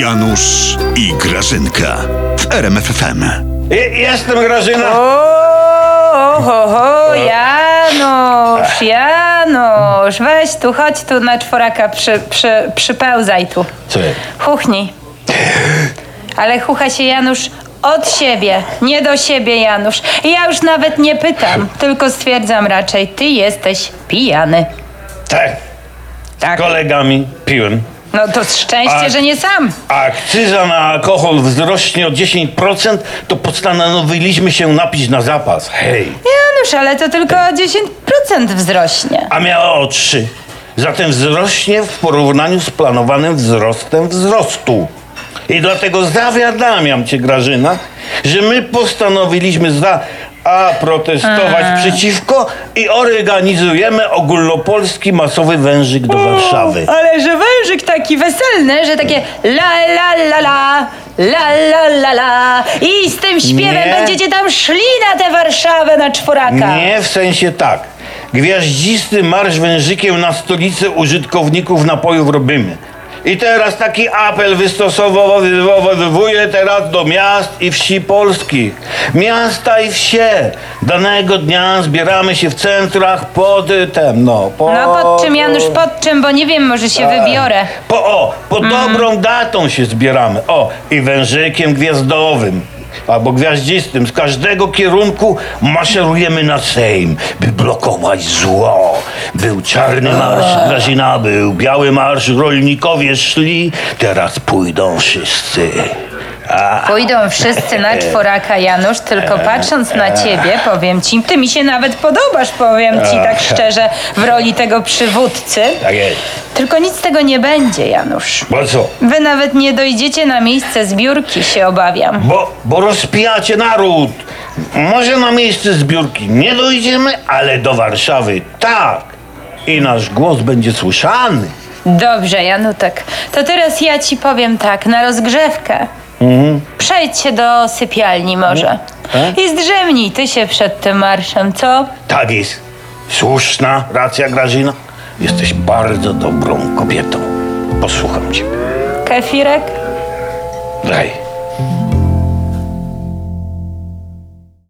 Janusz i Grażynka w RMFFM. Je- Jestem Grażyna. O, ho, ho, Janusz, Janusz, weź tu, chodź tu na czworaka, przy, przy, przypełzaj tu. Co? Chuchnij. Ale chucha się Janusz od siebie, nie do siebie Janusz. Ja już nawet nie pytam, tylko stwierdzam raczej, ty jesteś pijany. Tak, Tak. kolegami piłem. No to szczęście, A- że nie sam. A akcyza na alkohol wzrośnie o 10%, to postanowiliśmy się napić na zapas. Hej. Janusz, ale to tylko o 10% wzrośnie. A miała o 3. Zatem wzrośnie w porównaniu z planowanym wzrostem wzrostu. I dlatego zawiadamiam cię, Grażyna, że my postanowiliśmy za a protestować przeciwko i organizujemy ogólnopolski masowy wężyk do Warszawy. Ale że wężyk taki weselny, że takie la la la la, la la la la i z tym śpiewem Nie. będziecie tam szli na tę Warszawę na czworaka. Nie w sensie tak. Gwiaździsty marsz wężykiem na stolicę użytkowników napojów robimy. I teraz taki apel wystosowuję teraz do miast i wsi polskich. Miasta i wsie. Danego dnia zbieramy się w centrach pod tem, no. Pod, No pod czym Janusz, pod czym, bo nie wiem, może się wybiorę. Po, o, pod dobrą datą się zbieramy. O, i wężykiem gwiazdowym. Albo gwiaździstym. Z każdego kierunku maszerujemy na Sejm, by blokować zło. Był czarny marsz, Grażyna był, biały marsz, rolnikowie szli, teraz pójdą wszyscy. Pójdą wszyscy na czworaka, Janusz, tylko patrząc na ciebie, powiem ci, ty mi się nawet podobasz, powiem ci tak szczerze, w roli tego przywódcy. tak jest. Tylko nic z tego nie będzie, Janusz. Bo co? Wy nawet nie dojdziecie na miejsce zbiórki, się obawiam. Bo, bo rozpijacie naród. Może na miejsce zbiórki nie dojdziemy, ale do Warszawy tak. I nasz głos będzie słyszany. Dobrze, Janutek. To teraz ja ci powiem tak, na rozgrzewkę. Przejdź się do sypialni może. tak? I zdrzemnij ty się przed tym marszem, co? Tak jest. Słuszna racja, Grażyna. Jesteś bardzo dobrą kobietą. Posłucham ciebie. Kefirek? Daj.